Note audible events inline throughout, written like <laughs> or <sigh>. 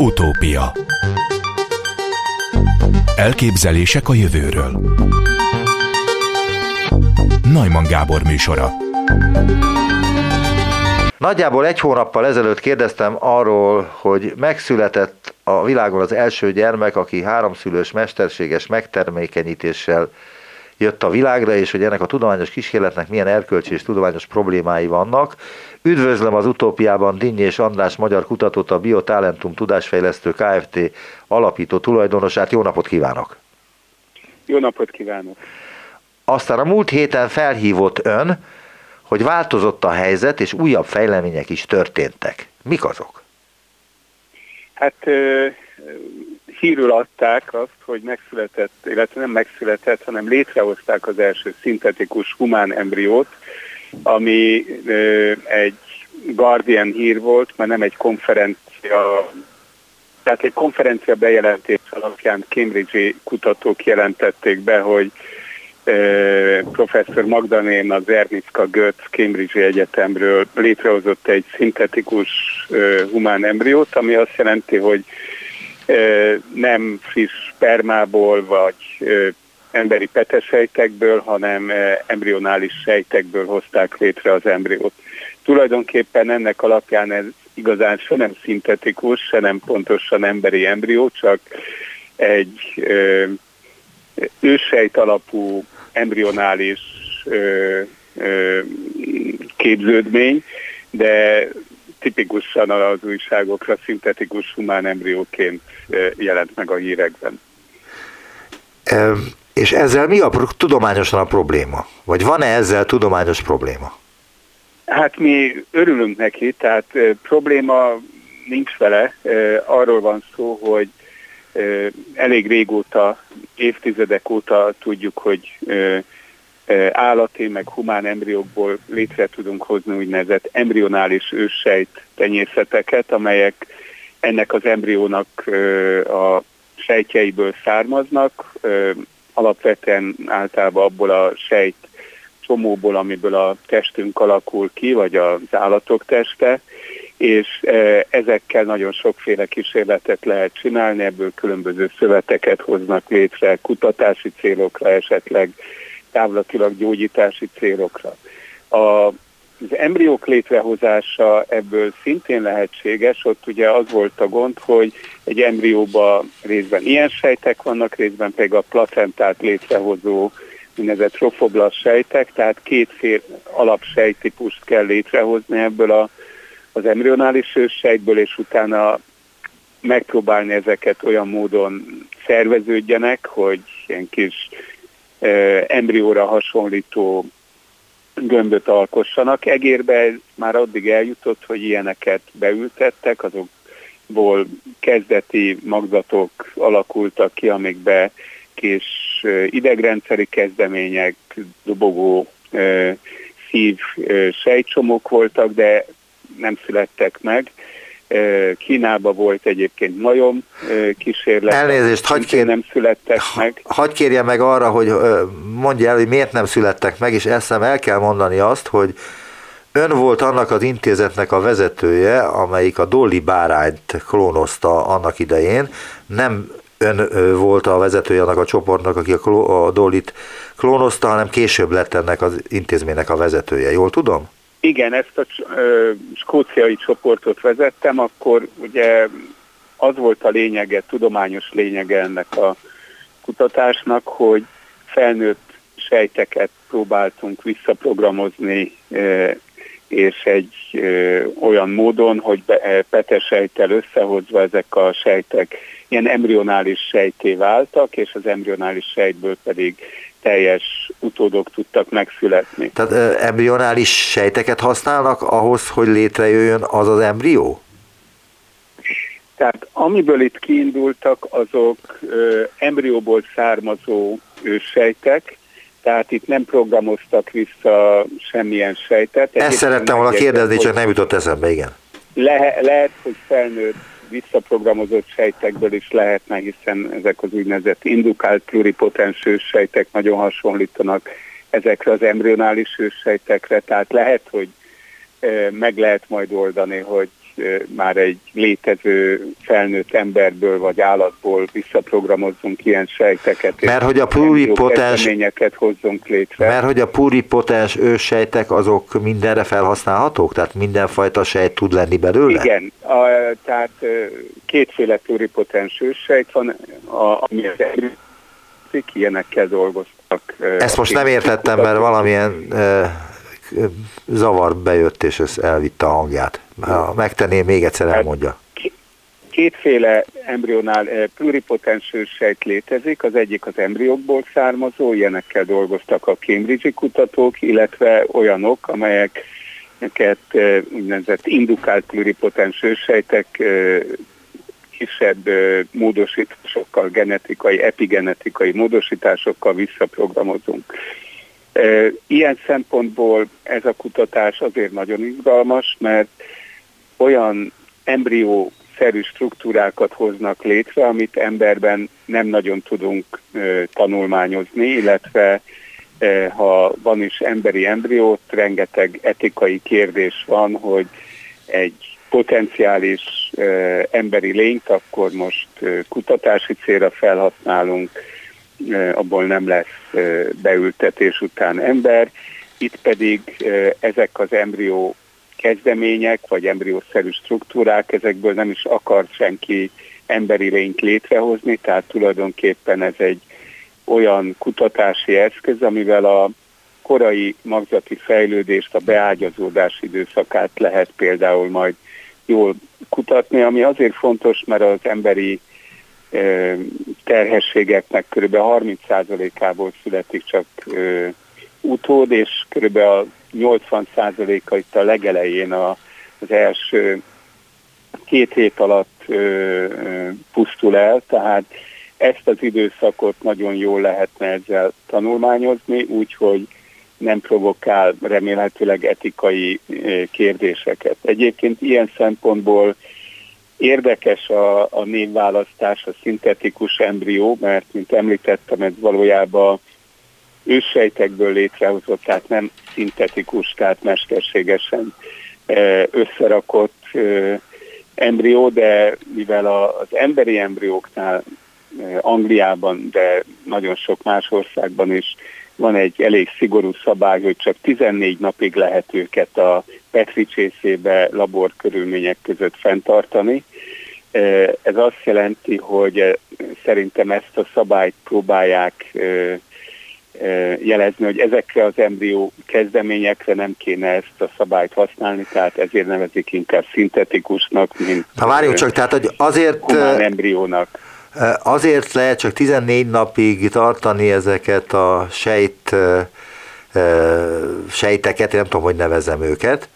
Utópia. Elképzelések a jövőről. Najman Gábor műsora. Nagyjából egy hónappal ezelőtt kérdeztem arról, hogy megszületett a világon az első gyermek, aki háromszülős mesterséges megtermékenyítéssel jött a világra, és hogy ennek a tudományos kísérletnek milyen erkölcsi és tudományos problémái vannak. Üdvözlöm az utópiában Dinnyi és András magyar kutatót, a Biotalentum Tudásfejlesztő Kft. alapító tulajdonosát. Jó napot kívánok! Jó napot kívánok! Aztán a múlt héten felhívott ön, hogy változott a helyzet, és újabb fejlemények is történtek. Mik azok? Hát hírül adták azt, hogy megszületett, illetve nem megszületett, hanem létrehozták az első szintetikus humán embriót, ami egy Guardian hír volt, mert nem egy konferencia, tehát egy konferencia bejelentés alapján Cambridge-i kutatók jelentették be, hogy professzor Magdaléna Zernicka Götz Cambridge Egyetemről létrehozott egy szintetikus humán embriót, ami azt jelenti, hogy nem friss spermából vagy emberi petesejtekből, hanem embrionális sejtekből hozták létre az embriót. Tulajdonképpen ennek alapján ez igazán se nem szintetikus, se nem pontosan emberi embrió, csak egy őssejt alapú embrionális ö, ö, képződmény, de tipikusan az újságokra szintetikus humán embrióként jelent meg a hírekben. E, és ezzel mi a tudományosan a probléma? Vagy van-e ezzel tudományos probléma? Hát mi örülünk neki, tehát e, probléma nincs vele. E, arról van szó, hogy elég régóta, évtizedek óta tudjuk, hogy állati, meg humán embriókból létre tudunk hozni úgynevezett embrionális őssejt tenyészeteket, amelyek ennek az embriónak a sejtjeiből származnak, alapvetően általában abból a sejt csomóból, amiből a testünk alakul ki, vagy az állatok teste, és ezekkel nagyon sokféle kísérletet lehet csinálni, ebből különböző szöveteket hoznak létre kutatási célokra, esetleg távlatilag gyógyítási célokra. A, az embriók létrehozása ebből szintén lehetséges, ott ugye az volt a gond, hogy egy embrióban részben ilyen sejtek vannak, részben pedig a placentát létrehozó úgynevezett trofoblasz sejtek, tehát kétféle alapsejtípust kell létrehozni ebből a, az embrionális őssejtből, és utána megpróbálni ezeket olyan módon szerveződjenek, hogy ilyen kis embrióra hasonlító gömböt alkossanak. Egérbe már addig eljutott, hogy ilyeneket beültettek, azokból kezdeti magzatok alakultak ki, amikbe kis idegrendszeri kezdemények, dobogó szív sejtcsomók voltak, de nem születtek meg. Kínában volt egyébként majom kísérlet. Elnézést, hagyj kér... nem születtek meg. Hagy kérje meg arra, hogy mondja el, hogy miért nem születtek meg, és eszem el kell mondani azt, hogy ön volt annak az intézetnek a vezetője, amelyik a Dolly bárányt klónozta annak idején. Nem ön volt a vezetője annak a csoportnak, aki a Dollyt klónozta, hanem később lett ennek az intézménynek a vezetője. Jól tudom? Igen, ezt a skóciai csoportot vezettem, akkor ugye az volt a lényege, tudományos lényege ennek a kutatásnak, hogy felnőtt sejteket próbáltunk visszaprogramozni, és egy olyan módon, hogy petesejtel összehozva ezek a sejtek ilyen embrionális sejté váltak, és az embrionális sejtből pedig teljes utódok tudtak megszületni. Tehát embrionális sejteket használnak ahhoz, hogy létrejöjjön az az embrió? Tehát amiből itt kiindultak, azok ö, embrióból származó sejtek, tehát itt nem programoztak vissza semmilyen sejtet. Ezt szerettem volna kérdezni, csak nem jutott eszembe, igen. Le, lehet, hogy felnőtt visszaprogramozott sejtekből is lehetne, hiszen ezek az úgynevezett indukált pluripotens sejtek nagyon hasonlítanak ezekre az embrionális őssejtekre, tehát lehet, hogy meg lehet majd oldani, hogy már egy létező felnőtt emberből vagy állatból visszaprogramozzunk ilyen sejteket. Mert hogy a pluripotens hozzunk létre. Mert hogy a pluripotens őssejtek azok mindenre felhasználhatók? Tehát mindenfajta sejt tud lenni belőle? Igen, a, tehát kétféle pluripotens őssejt van, a, ami az ilyenekkel dolgoztak. Ezt most nem értettem, mert valamilyen zavar bejött, és ez elvitte a hangját. Ha megtenném, még egyszer hát, elmondja. Kétféle embrionál pluripotens sejt létezik, az egyik az embriókból származó, ilyenekkel dolgoztak a Cambridge-i kutatók, illetve olyanok, amelyeket úgynevezett indukált pluripotens őssejtek kisebb módosításokkal, genetikai, epigenetikai módosításokkal visszaprogramozunk. Ilyen szempontból ez a kutatás azért nagyon izgalmas, mert olyan embrió-szerű struktúrákat hoznak létre, amit emberben nem nagyon tudunk tanulmányozni, illetve ha van is emberi embriót, rengeteg etikai kérdés van, hogy egy potenciális emberi lényt akkor most kutatási célra felhasználunk, abból nem lesz beültetés után ember. Itt pedig ezek az embrió kezdemények, vagy embriószerű struktúrák, ezekből nem is akar senki emberi lényt létrehozni, tehát tulajdonképpen ez egy olyan kutatási eszköz, amivel a korai magzati fejlődést, a beágyazódás időszakát lehet például majd jól kutatni, ami azért fontos, mert az emberi terhességeknek kb. 30%-ából születik csak utód, és kb. a 80%-a itt a legelején a, az első két hét alatt pusztul el, tehát ezt az időszakot nagyon jól lehetne ezzel tanulmányozni, úgyhogy nem provokál remélhetőleg etikai kérdéseket. Egyébként ilyen szempontból Érdekes a, a névválasztás, a szintetikus embrió, mert, mint említettem, ez valójában őssejtekből létrehozott, tehát nem szintetikus, tehát mesterségesen e, összerakott e, embrió, de mivel az emberi embrióknál e, Angliában, de nagyon sok más országban is van egy elég szigorú szabály, hogy csak 14 napig lehet őket a Petri csészébe labor körülmények között fenntartani. Ez azt jelenti, hogy szerintem ezt a szabályt próbálják jelezni, hogy ezekre az embrió kezdeményekre nem kéne ezt a szabályt használni, tehát ezért nevezik inkább szintetikusnak, mint Na várjunk csak, tehát hogy azért embriónak. Azért lehet csak 14 napig tartani ezeket a sejt, sejteket, én nem tudom, hogy nevezem őket,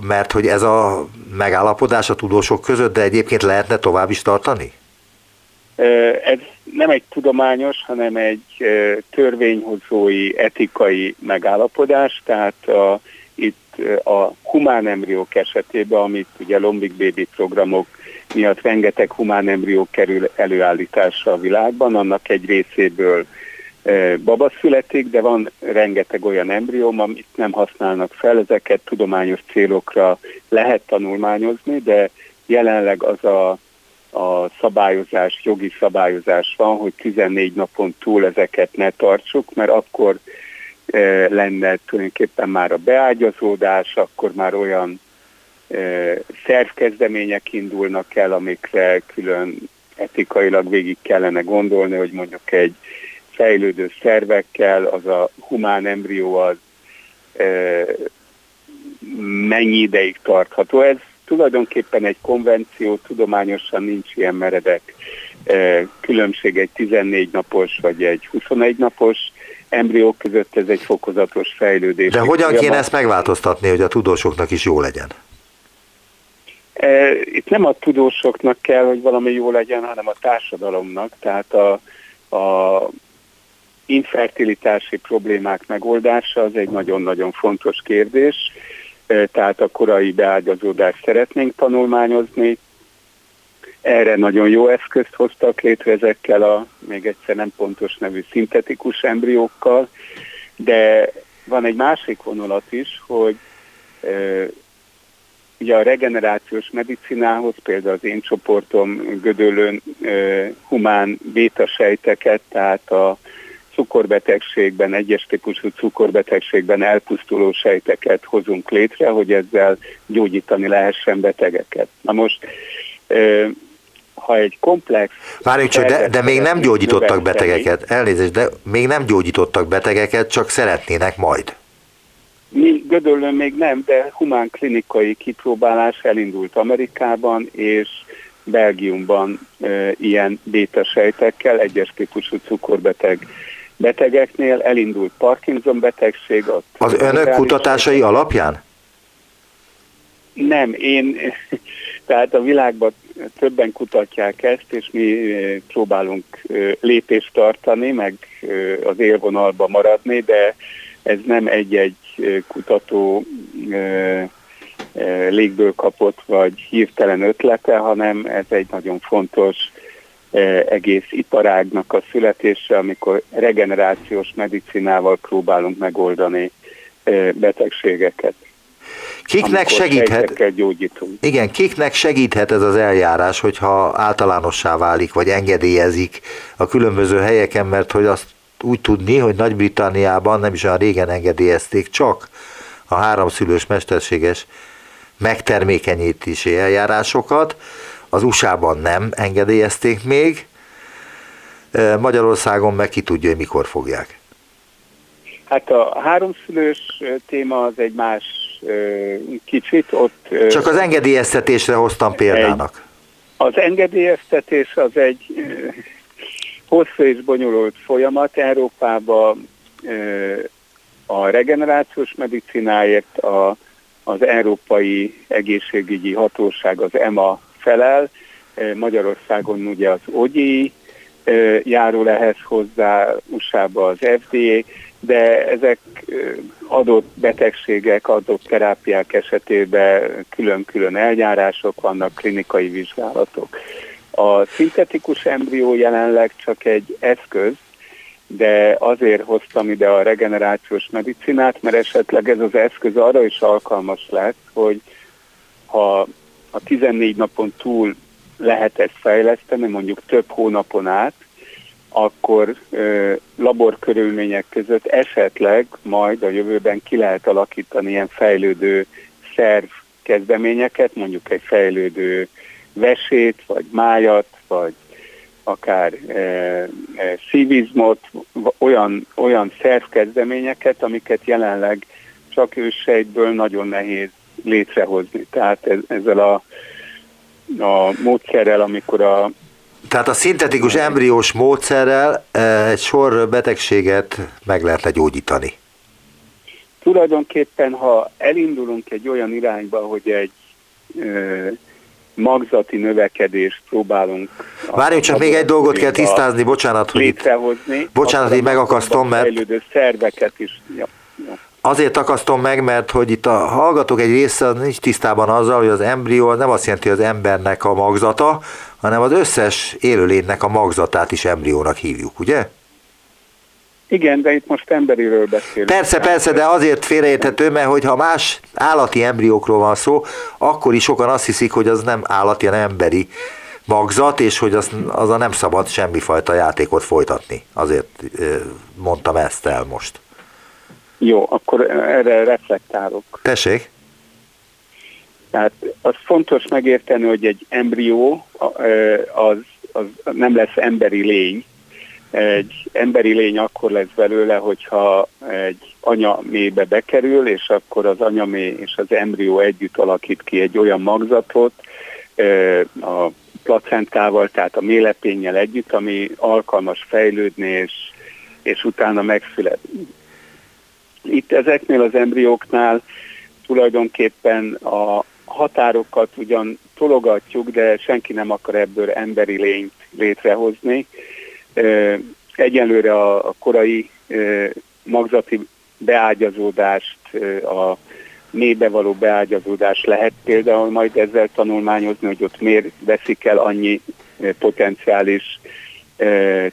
mert hogy ez a megállapodás a tudósok között, de egyébként lehetne tovább is tartani? Ez nem egy tudományos, hanem egy törvényhozói, etikai megállapodás, tehát a, itt a humán embriók esetében, amit ugye Lombik Baby programok miatt rengeteg humán embrió kerül előállításra a világban, annak egy részéből baba születik, de van rengeteg olyan embrióm, amit nem használnak fel, ezeket tudományos célokra lehet tanulmányozni, de jelenleg az a, a szabályozás, jogi szabályozás van, hogy 14 napon túl ezeket ne tartsuk, mert akkor e, lenne tulajdonképpen már a beágyazódás, akkor már olyan e, szervkezdemények indulnak el, amikre külön etikailag végig kellene gondolni, hogy mondjuk egy fejlődő szervekkel, az a humán embrió az mennyi ideig tartható. Ez tulajdonképpen egy konvenció, tudományosan nincs ilyen meredek különbség egy 14 napos vagy egy 21 napos embriók között, ez egy fokozatos fejlődés. De hogyan kéne ezt megváltoztatni, hogy a tudósoknak is jó legyen? E, itt nem a tudósoknak kell, hogy valami jó legyen, hanem a társadalomnak. Tehát a, a infertilitási problémák megoldása az egy nagyon-nagyon fontos kérdés, tehát a korai beágyazódást szeretnénk tanulmányozni. Erre nagyon jó eszközt hoztak létre ezekkel a még egyszer nem pontos nevű szintetikus embriókkal, de van egy másik vonulat is, hogy ugye a regenerációs medicinához, például az én csoportom Gödöllőn humán bétasejteket, tehát a cukorbetegségben, egyes típusú cukorbetegségben elpusztuló sejteket hozunk létre, hogy ezzel gyógyítani lehessen betegeket. Na most, ha egy komplex... Várjunk csak, de, de még nem gyógyítottak betegeket, elnézést, de még nem gyógyítottak betegeket, csak szeretnének majd. Mi Gödöllön még nem, de humán klinikai kipróbálás elindult Amerikában, és Belgiumban e, ilyen bétasejtekkel, egyes típusú cukorbeteg betegeknél elindult Parkinson betegség. Ott Az önök kutatásai betegség. alapján? Nem, én, <laughs> tehát a világban többen kutatják ezt, és mi próbálunk lépést tartani, meg az élvonalba maradni, de ez nem egy-egy kutató légből kapott, vagy hirtelen ötlete, hanem ez egy nagyon fontos egész iparágnak a születése, amikor regenerációs medicinával próbálunk megoldani betegségeket. Kiknek segíthet? Igen, kiknek segíthet ez az eljárás, hogyha általánossá válik, vagy engedélyezik a különböző helyeken, mert hogy azt úgy tudni, hogy Nagy-Britanniában nem is olyan régen engedélyezték csak a háromszülős mesterséges megtermékenyítési eljárásokat, az USA-ban nem engedélyezték még, Magyarországon meg ki tudja, hogy mikor fogják. Hát a háromszülős téma az egy más kicsit ott... Csak az engedélyeztetésre hoztam példának. Egy, az engedélyeztetés az egy hosszú és bonyolult folyamat. Európában a regenerációs medicináért a, az Európai Egészségügyi Hatóság, az EMA felel, Magyarországon ugye az OGI járul ehhez hozzá, USA-ba az FDA, de ezek adott betegségek, adott terápiák esetében külön-külön eljárások vannak, klinikai vizsgálatok. A szintetikus embrió jelenleg csak egy eszköz, de azért hoztam ide a regenerációs medicinát, mert esetleg ez az eszköz arra is alkalmas lesz, hogy ha a 14 napon túl lehet ezt fejleszteni, mondjuk több hónapon át, akkor ö, laborkörülmények között esetleg majd a jövőben ki lehet alakítani ilyen fejlődő szerv kezdeményeket, mondjuk egy fejlődő vesét, vagy májat, vagy akár e, e, szívizmot, olyan, olyan szervkezdeményeket, amiket jelenleg csak őssejtből nagyon nehéz létrehozni. Tehát ez, ezzel a, a módszerrel, amikor a tehát a szintetikus embriós módszerrel e, egy sor betegséget meg lehet legyógyítani. Tulajdonképpen, ha elindulunk egy olyan irányba, hogy egy magzati növekedést próbálunk. Várjunk, csak még egy dolgot kell tisztázni, bocsánat, hogy itt, bocsánat, hogy megakasztom, mert szerveket is. Ja, ja. Azért akasztom meg, mert hogy itt a hallgatók egy része nincs tisztában azzal, hogy az embrió az nem azt jelenti, hogy az embernek a magzata, hanem az összes élőlénynek a magzatát is embriónak hívjuk, ugye? Igen, de itt most emberiről beszélünk. Persze, persze, de azért félreérthető, mert hogyha más állati embriókról van szó, akkor is sokan azt hiszik, hogy az nem állati, hanem emberi magzat, és hogy az, a nem szabad semmifajta játékot folytatni. Azért mondtam ezt el most. Jó, akkor erre reflektálok. Tessék? Tehát az fontos megérteni, hogy egy embrió az, az nem lesz emberi lény, egy emberi lény akkor lesz belőle, hogyha egy anyamébe bekerül, és akkor az anyamé és az embrió együtt alakít ki egy olyan magzatot a placentával, tehát a mélepénnyel együtt, ami alkalmas fejlődni, és, és utána megszületni. Itt ezeknél az embrióknál tulajdonképpen a határokat ugyan tologatjuk, de senki nem akar ebből emberi lényt létrehozni, Egyelőre a korai magzati beágyazódást, a mélybe való beágyazódás lehet például majd ezzel tanulmányozni, hogy ott miért veszik el annyi potenciális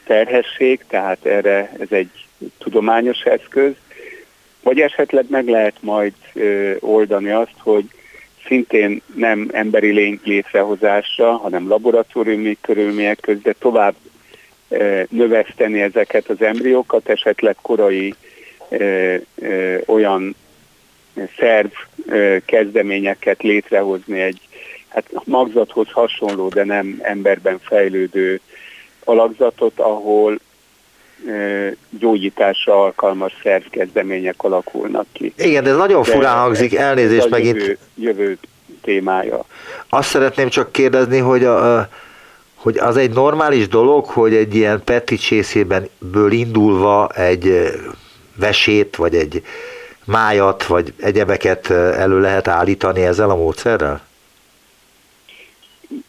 terhesség, tehát erre ez egy tudományos eszköz, vagy esetleg meg lehet majd oldani azt, hogy szintén nem emberi lény létrehozása, hanem laboratóriumi körülmények között tovább növeszteni ezeket az embriókat, esetleg korai olyan szerv kezdeményeket létrehozni egy hát magzathoz hasonló, de nem emberben fejlődő alakzatot, ahol gyógyításra alkalmas szervkezdemények alakulnak ki. Igen, de nagyon de furán hangzik, elnézést megint. Jövő, jövő témája. Azt szeretném csak kérdezni, hogy, a, hogy az egy normális dolog, hogy egy ilyen Petri csészéből indulva egy vesét, vagy egy májat, vagy egyebeket elő lehet állítani ezzel a módszerrel?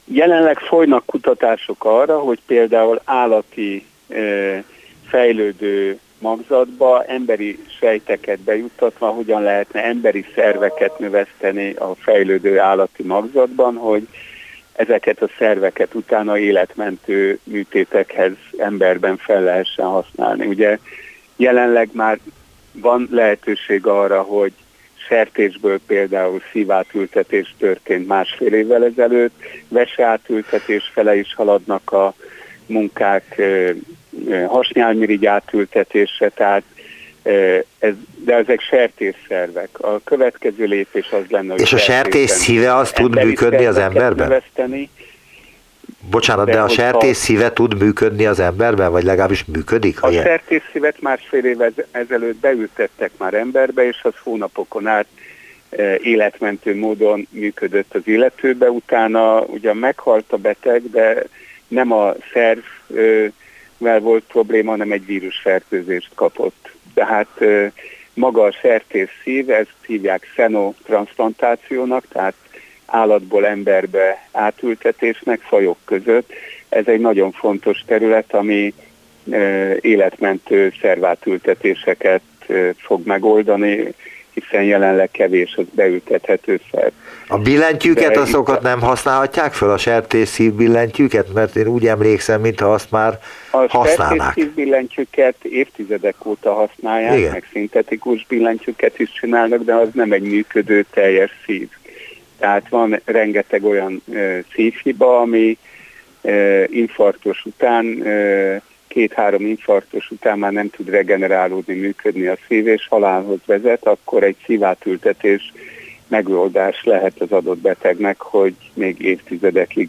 Jelenleg folynak kutatások arra, hogy például állati fejlődő magzatba emberi sejteket bejuttatva hogyan lehetne emberi szerveket növeszteni a fejlődő állati magzatban, hogy ezeket a szerveket utána életmentő műtétekhez emberben fel lehessen használni. Ugye jelenleg már van lehetőség arra, hogy sertésből például szívátültetés történt másfél évvel ezelőtt, veseátültetés fele is haladnak a munkák, hasnyálmirigy átültetése, tehát ez, de ezek sertésszervek. A következő lépés az lenne, hogy És a sertés szíve az tud működni az emberben? Növeszteni, Bocsánat, de, de a sertés szíve tud működni az emberben, vagy legalábbis működik? A sertés szívet másfél évvel ezelőtt beültettek már emberbe, és az hónapokon át életmentő módon működött az illetőbe. Utána ugyan meghalt a beteg, de nem a szervvel volt probléma, hanem egy vírusfertőzést kapott. Tehát maga a sertés szív, ezt hívják xenotransplantációnak, tehát állatból emberbe átültetésnek fajok között. Ez egy nagyon fontos terület, ami életmentő szervátültetéseket fog megoldani, hiszen jelenleg kevés az beültethető szerv. A billentyűket De azokat nem használhatják fel, a szív billentyűket? Mert én úgy emlékszem, mintha azt már a használnák. A billentyűket évtizedek óta használják, Igen. meg szintetikus billentyűket is csinálnak, de az nem egy működő teljes szív. Tehát van rengeteg olyan szívhiba, ami infarktus után, két-három infarktus után már nem tud regenerálódni, működni a szív, és halálhoz vezet, akkor egy szívátültetés megoldás lehet az adott betegnek, hogy még évtizedekig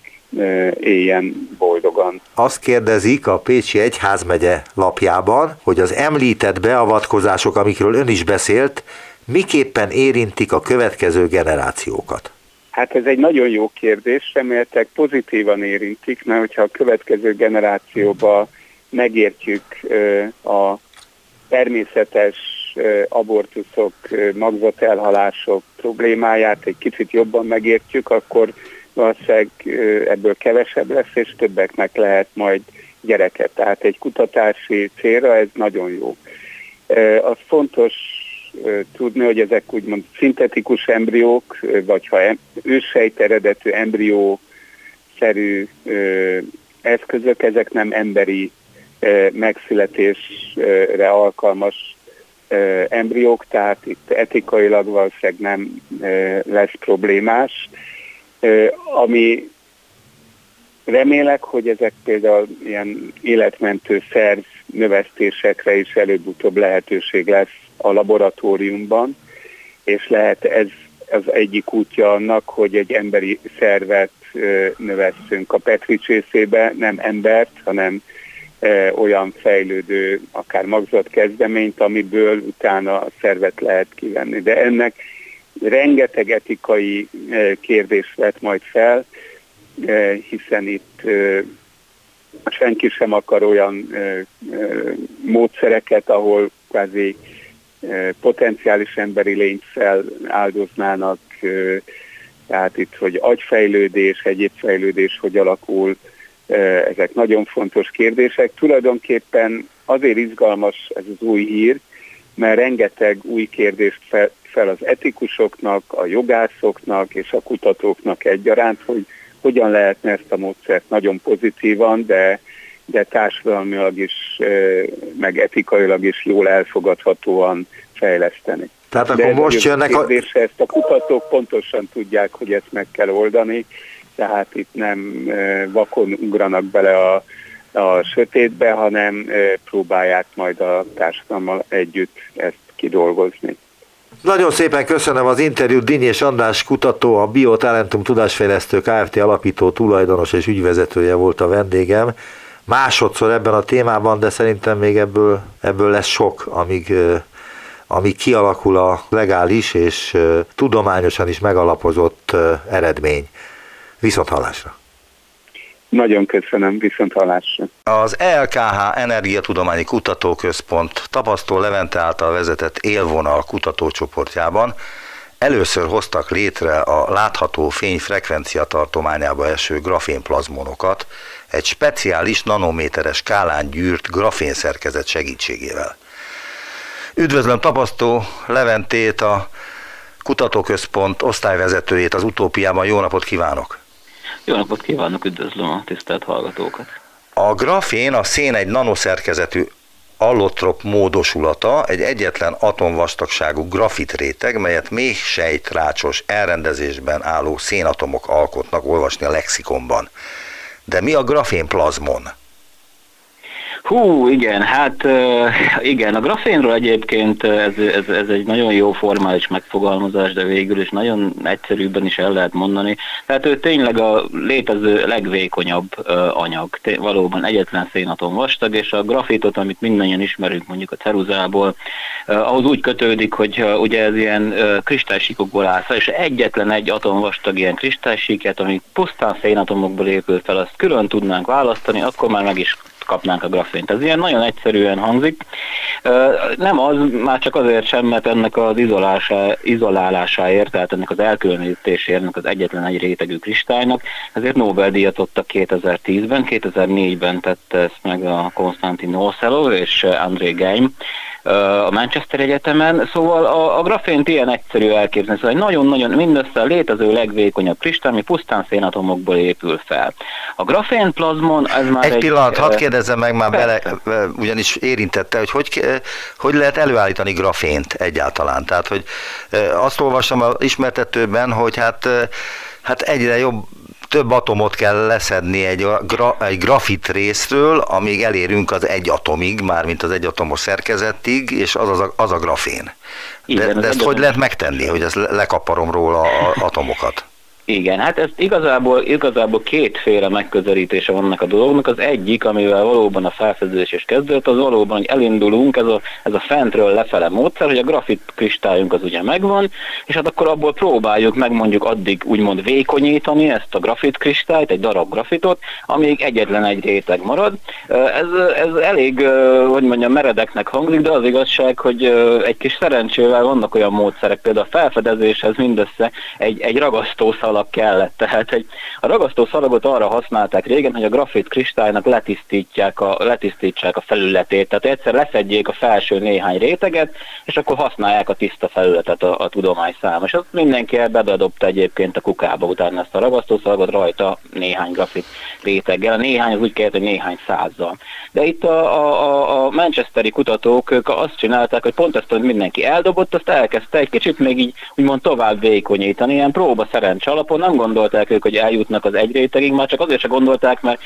éljen boldogan. Azt kérdezik a Pécsi Egyházmegye lapjában, hogy az említett beavatkozások, amikről ön is beszélt, miképpen érintik a következő generációkat? Hát ez egy nagyon jó kérdés, reméltek pozitívan érintik, mert hogyha a következő generációba megértjük a természetes abortuszok, magzatelhalások problémáját, egy kicsit jobban megértjük, akkor valószínűleg ebből kevesebb lesz, és többeknek lehet majd gyereket. Tehát egy kutatási célra ez nagyon jó. Az fontos tudni, hogy ezek úgymond szintetikus embriók, vagy ha őssejt eredetű embrió-szerű eszközök, ezek nem emberi megszületésre alkalmas embriók, tehát itt etikailag valószínűleg nem lesz problémás. Ami remélek, hogy ezek például ilyen életmentő szerv növesztésekre is előbb-utóbb lehetőség lesz a laboratóriumban, és lehet ez az egyik útja annak, hogy egy emberi szervet növesszünk a Petri csészébe, nem embert, hanem olyan fejlődő, akár magzat kezdeményt, amiből utána a szervet lehet kivenni. De ennek rengeteg etikai kérdés vett majd fel, hiszen itt senki sem akar olyan módszereket, ahol kvázi potenciális emberi lényt fel áldoznának, tehát itt, hogy agyfejlődés, egyéb fejlődés hogy alakul, ezek nagyon fontos kérdések. Tulajdonképpen azért izgalmas ez az új hír, mert rengeteg új kérdést fel, fel az etikusoknak, a jogászoknak és a kutatóknak egyaránt, hogy hogyan lehetne ezt a módszert nagyon pozitívan, de, de társadalmilag is, meg etikailag is jól elfogadhatóan fejleszteni. Tehát akkor De most jönnek a... Ezt a kutatók pontosan tudják, hogy ezt meg kell oldani, tehát itt nem vakon ugranak bele a, a sötétbe, hanem próbálják majd a társadalommal együtt ezt kidolgozni. Nagyon szépen köszönöm az interjút, és András kutató, a Biotalentum Tudásfejlesztő Kft. alapító, tulajdonos és ügyvezetője volt a vendégem. Másodszor ebben a témában, de szerintem még ebből, ebből lesz sok, amíg, amíg kialakul a legális és tudományosan is megalapozott eredmény. Viszont hallásra! Nagyon köszönöm, viszont hallásra. Az ELKH Energiatudományi Kutatóközpont tapasztó Levente által vezetett élvonal kutatócsoportjában először hoztak létre a látható fény frekvencia tartományába eső grafénplazmonokat egy speciális nanométeres skálán gyűrt grafénszerkezet segítségével. Üdvözlöm tapasztó Leventét, a kutatóközpont osztályvezetőjét az utópiában. Jó napot kívánok! Jó napot kívánok, üdvözlöm a tisztelt hallgatókat! A grafén a szén egy nanoszerkezetű allotrop módosulata, egy egyetlen atomvastagságú grafit réteg, melyet még sejtrácsos elrendezésben álló szénatomok alkotnak olvasni a lexikonban. De mi a grafénplazmon? Hú, igen, hát igen, a grafénról egyébként ez, ez, ez egy nagyon jó formális megfogalmazás, de végül is nagyon egyszerűbben is el lehet mondani. Tehát ő tényleg a létező legvékonyabb anyag, valóban egyetlen szénatom vastag, és a grafitot, amit mindannyian ismerünk mondjuk a ceruzából, ahhoz úgy kötődik, hogy ugye ez ilyen kristálysíkokból áll és egyetlen egy atom vastag ilyen kristálysíket, ami pusztán szénatomokból épül fel, azt külön tudnánk választani, akkor már meg is kapnánk a grafént. Ez ilyen nagyon egyszerűen hangzik. Nem az, már csak azért sem, mert ennek az izolásá, izolálásáért, tehát ennek az elkülönítéséért, ennek az egyetlen egy rétegű kristálynak, ezért Nobel-díjat adtak 2010-ben, 2004-ben tette ezt meg a Konstantin Nocello és André Geim, a Manchester Egyetemen, szóval a, a grafént ilyen egyszerű elképzelni, szóval nagyon-nagyon mindössze a létező legvékonyabb kristály, ami pusztán szénatomokból épül fel. A grafén plazmon, ez már egy... Egy pillanat, hadd kérdezzem meg már bele, ugyanis érintette, hogy, hogy hogy lehet előállítani grafént egyáltalán. Tehát, hogy azt olvastam az ismertetőben, hogy hát, hát egyre jobb több atomot kell leszedni egy, gra, egy grafit részről, amíg elérünk az egy atomig, mármint az egyatomos szerkezetig, és az, az, a, az a grafén. De, Igen, de ezt hogy lehet megtenni, hogy ezt lekaparom róla a atomokat? Igen, hát ez igazából, igazából kétféle megközelítése vannak a dolognak. Az egyik, amivel valóban a felfedezés is kezdődött, az valóban, hogy elindulunk, ez a, ez a fentről lefele módszer, hogy a grafit kristályunk az ugye megvan, és hát akkor abból próbáljuk meg mondjuk addig úgymond vékonyítani ezt a grafit kristályt, egy darab grafitot, amíg egyetlen egy réteg marad. Ez, ez elég, hogy mondjam, meredeknek hangzik, de az igazság, hogy egy kis szerencsével vannak olyan módszerek, például a felfedezéshez mindössze egy, egy ragasztószal szalag kellett. Tehát egy, a ragasztó szalagot arra használták régen, hogy a grafit kristálynak letisztítják a, letisztítsák a felületét. Tehát egyszer leszedjék a felső néhány réteget, és akkor használják a tiszta felületet a, a tudomány száma. És azt mindenki bedadobta egyébként a kukába utána ezt a ragasztószalagot rajta néhány grafit réteggel. A néhány az úgy kellett, hogy néhány százzal. De itt a, a, a Manchesteri kutatók ők azt csinálták, hogy pont ezt, hogy mindenki eldobott, azt elkezdte egy kicsit még így úgymond tovább vékonyítani, ilyen próba szerencs alapon nem gondolták ők, hogy eljutnak az egy rétegig, már csak azért se gondolták, mert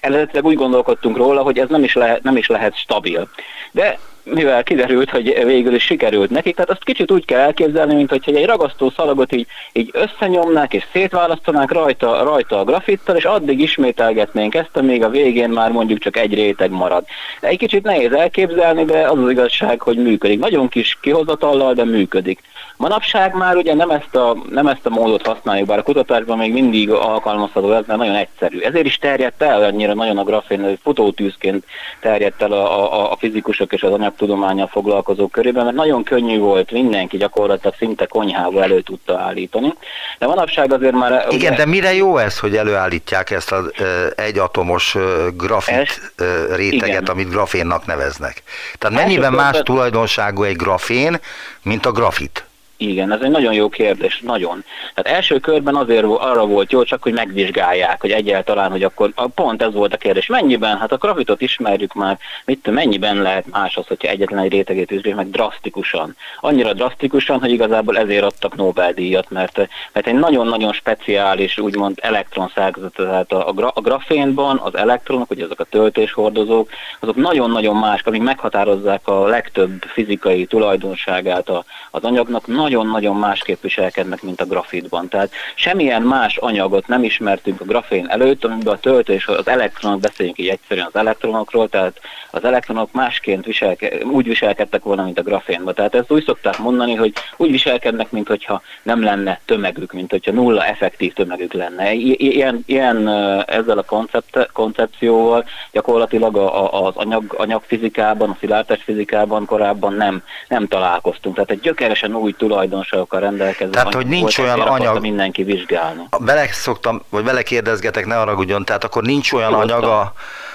eredetileg úgy gondolkodtunk róla, hogy ez nem is, lehet, nem is lehet stabil. De mivel kiderült, hogy végül is sikerült nekik, tehát azt kicsit úgy kell elképzelni, mint hogy egy ragasztó szalagot így, így összenyomnák és szétválasztanák rajta, rajta a grafittal, és addig ismételgetnénk ezt, amíg a végén már mondjuk csak egy réteg marad. Egy kicsit nehéz elképzelni, de az az igazság, hogy működik. Nagyon kis kihozatallal, de működik. Manapság már ugye nem ezt, a, nem ezt a módot használjuk, bár a kutatásban még mindig alkalmazható ez, mert nagyon egyszerű. Ezért is terjedt el annyira nagyon a grafén, hogy futótűzként terjedt el a, a, a fizikusok és az anyagtudományal foglalkozók körében, mert nagyon könnyű volt, mindenki gyakorlatilag szinte konyhába elő tudta állítani. De manapság azért már... Igen, ugye, de mire jó ez, hogy előállítják ezt az egyatomos grafit ez, réteget, igen. amit grafénnak neveznek? Tehát mennyiben más tulajdonságú egy grafén, mint a grafit? Igen, ez egy nagyon jó kérdés, nagyon. Tehát első körben azért arra volt jó, csak hogy megvizsgálják, hogy egyáltalán, hogy akkor pont ez volt a kérdés. Mennyiben? Hát a grafitot ismerjük már, mit mennyiben lehet más az, hogyha egyetlen egy rétegét vizsgáljuk meg drasztikusan. Annyira drasztikusan, hogy igazából ezért adtak Nobel-díjat, mert, mert egy nagyon-nagyon speciális, úgymond elektron szerkezet, tehát a, a, a grafénban az elektronok, ugye ezek a töltéshordozók, azok nagyon-nagyon más, amik meghatározzák a legtöbb fizikai tulajdonságát a, az anyagnak, nagyon-nagyon másképp viselkednek, mint a grafitban. Tehát semmilyen más anyagot nem ismertünk a grafén előtt, amiben a töltés, az elektronok, beszéljünk így egyszerűen az elektronokról, tehát az elektronok másként viselke, úgy viselkedtek volna, mint a grafénban. Tehát ezt úgy szokták mondani, hogy úgy viselkednek, mint hogyha nem lenne tömegük, mint hogyha nulla effektív tömegük lenne. Ilyen, ilyen ezzel a koncept, koncepcióval gyakorlatilag a, a, az anyag, anyagfizikában, a szilárdtest fizikában korábban nem, nem találkoztunk. Tehát egy gyökeresen új tulajdonságokkal rendelkező Tehát, hogy nincs volt, olyan anyag... mindenki vizsgálni. Bele szoktam, vagy bele kérdezgetek, ne haragudjon, tehát akkor nincs olyan anyag a,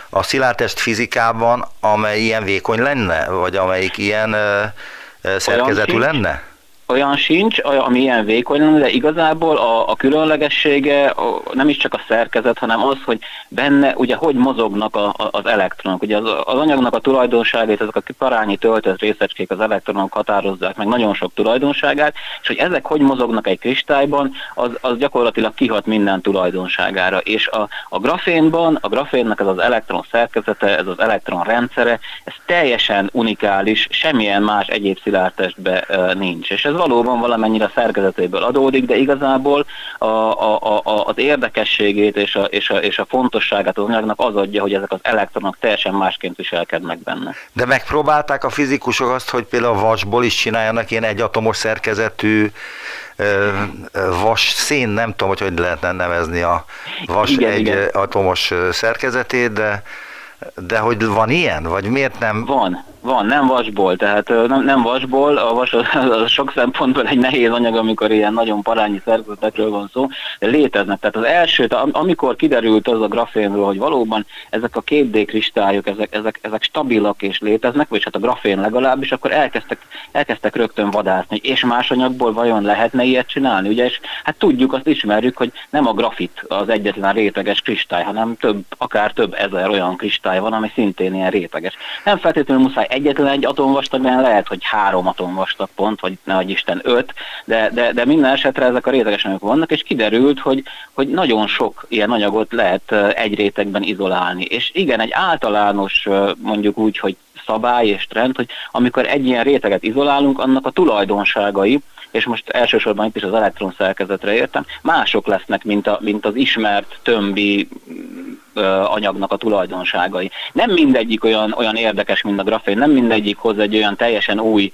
a szilárdtest fizikában, amely ilyen vékony lenne, vagy amelyik ilyen ö, ö, szerkezetű lenne? Olyan sincs, ami ilyen vékony de igazából a, a különlegessége a, nem is csak a szerkezet, hanem az, hogy benne ugye hogy mozognak a, a, az elektronok. Ugye az, az anyagnak a tulajdonságait, ezek a parányi töltött részecskék az elektronok határozzák meg nagyon sok tulajdonságát, és hogy ezek hogy mozognak egy kristályban, az, az gyakorlatilag kihat minden tulajdonságára. És a, a grafénban, a grafénnek ez az elektron szerkezete, ez az elektron rendszere, ez teljesen unikális, semmilyen más egyéb szilárdtestben nincs. És ez valóban valamennyire szerkezetéből adódik, de igazából a, a, a, az érdekességét és a, és, a, és a fontosságát az anyagnak az adja, hogy ezek az elektronok teljesen másként viselkednek benne. De megpróbálták a fizikusok azt, hogy például a vasból is csináljanak ilyen egyatomos szerkezetű vas szén, nem tudom, hogy hogy lehetne nevezni a vas igen, egy igen. atomos szerkezetét, de, de hogy van ilyen, vagy miért nem? Van, van, nem vasból, tehát nem, nem vasból, a vas az, sok szempontból egy nehéz anyag, amikor ilyen nagyon parányi szerkezetekről van szó, de léteznek. Tehát az első, amikor kiderült az a grafénről, hogy valóban ezek a 2D kristályok, ezek, ezek, ezek stabilak és léteznek, vagy hát a grafén legalábbis, akkor elkezdtek, elkezdtek rögtön vadászni, és más anyagból vajon lehetne ilyet csinálni, ugye, és hát tudjuk, azt ismerjük, hogy nem a grafit az egyetlen réteges kristály, hanem több, akár több ezer olyan kristály van, ami szintén ilyen réteges. Nem feltétlenül muszáj egyetlen egy atomvastagban lehet, hogy három atomvastag pont, vagy ne Isten öt, de, de, de minden esetre ezek a réteges anyagok vannak, és kiderült, hogy, hogy nagyon sok ilyen anyagot lehet egy rétegben izolálni. És igen, egy általános mondjuk úgy, hogy szabály és trend, hogy amikor egy ilyen réteget izolálunk, annak a tulajdonságai, és most elsősorban itt is az elektron szerkezetre értem, mások lesznek, mint, a, mint az ismert tömbi anyagnak a tulajdonságai. Nem mindegyik olyan, olyan érdekes, mint a grafén, nem mindegyik hoz egy olyan teljesen új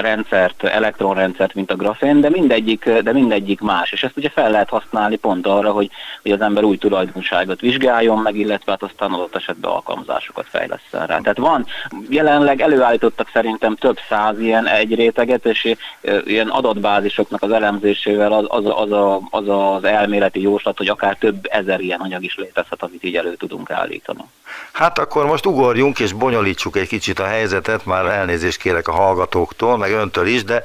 rendszert, elektronrendszert, mint a grafén, de mindegyik, de mindegyik más. És ezt ugye fel lehet használni pont arra, hogy, hogy az ember új tulajdonságot vizsgáljon meg, illetve hát aztán adott esetben alkalmazásokat fejleszten rá. Tehát van, jelenleg előállítottak szerintem több száz ilyen egy réteget, és ilyen adatbázisoknak az elemzésével az az, az, a, az az elméleti jóslat, hogy akár több ezer ilyen anyag is létezhet, amit így elő tudunk állítani. Hát akkor most ugorjunk és bonyolítsuk egy kicsit a helyzetet, már elnézést kérek a hallgatóktól, meg öntől is, de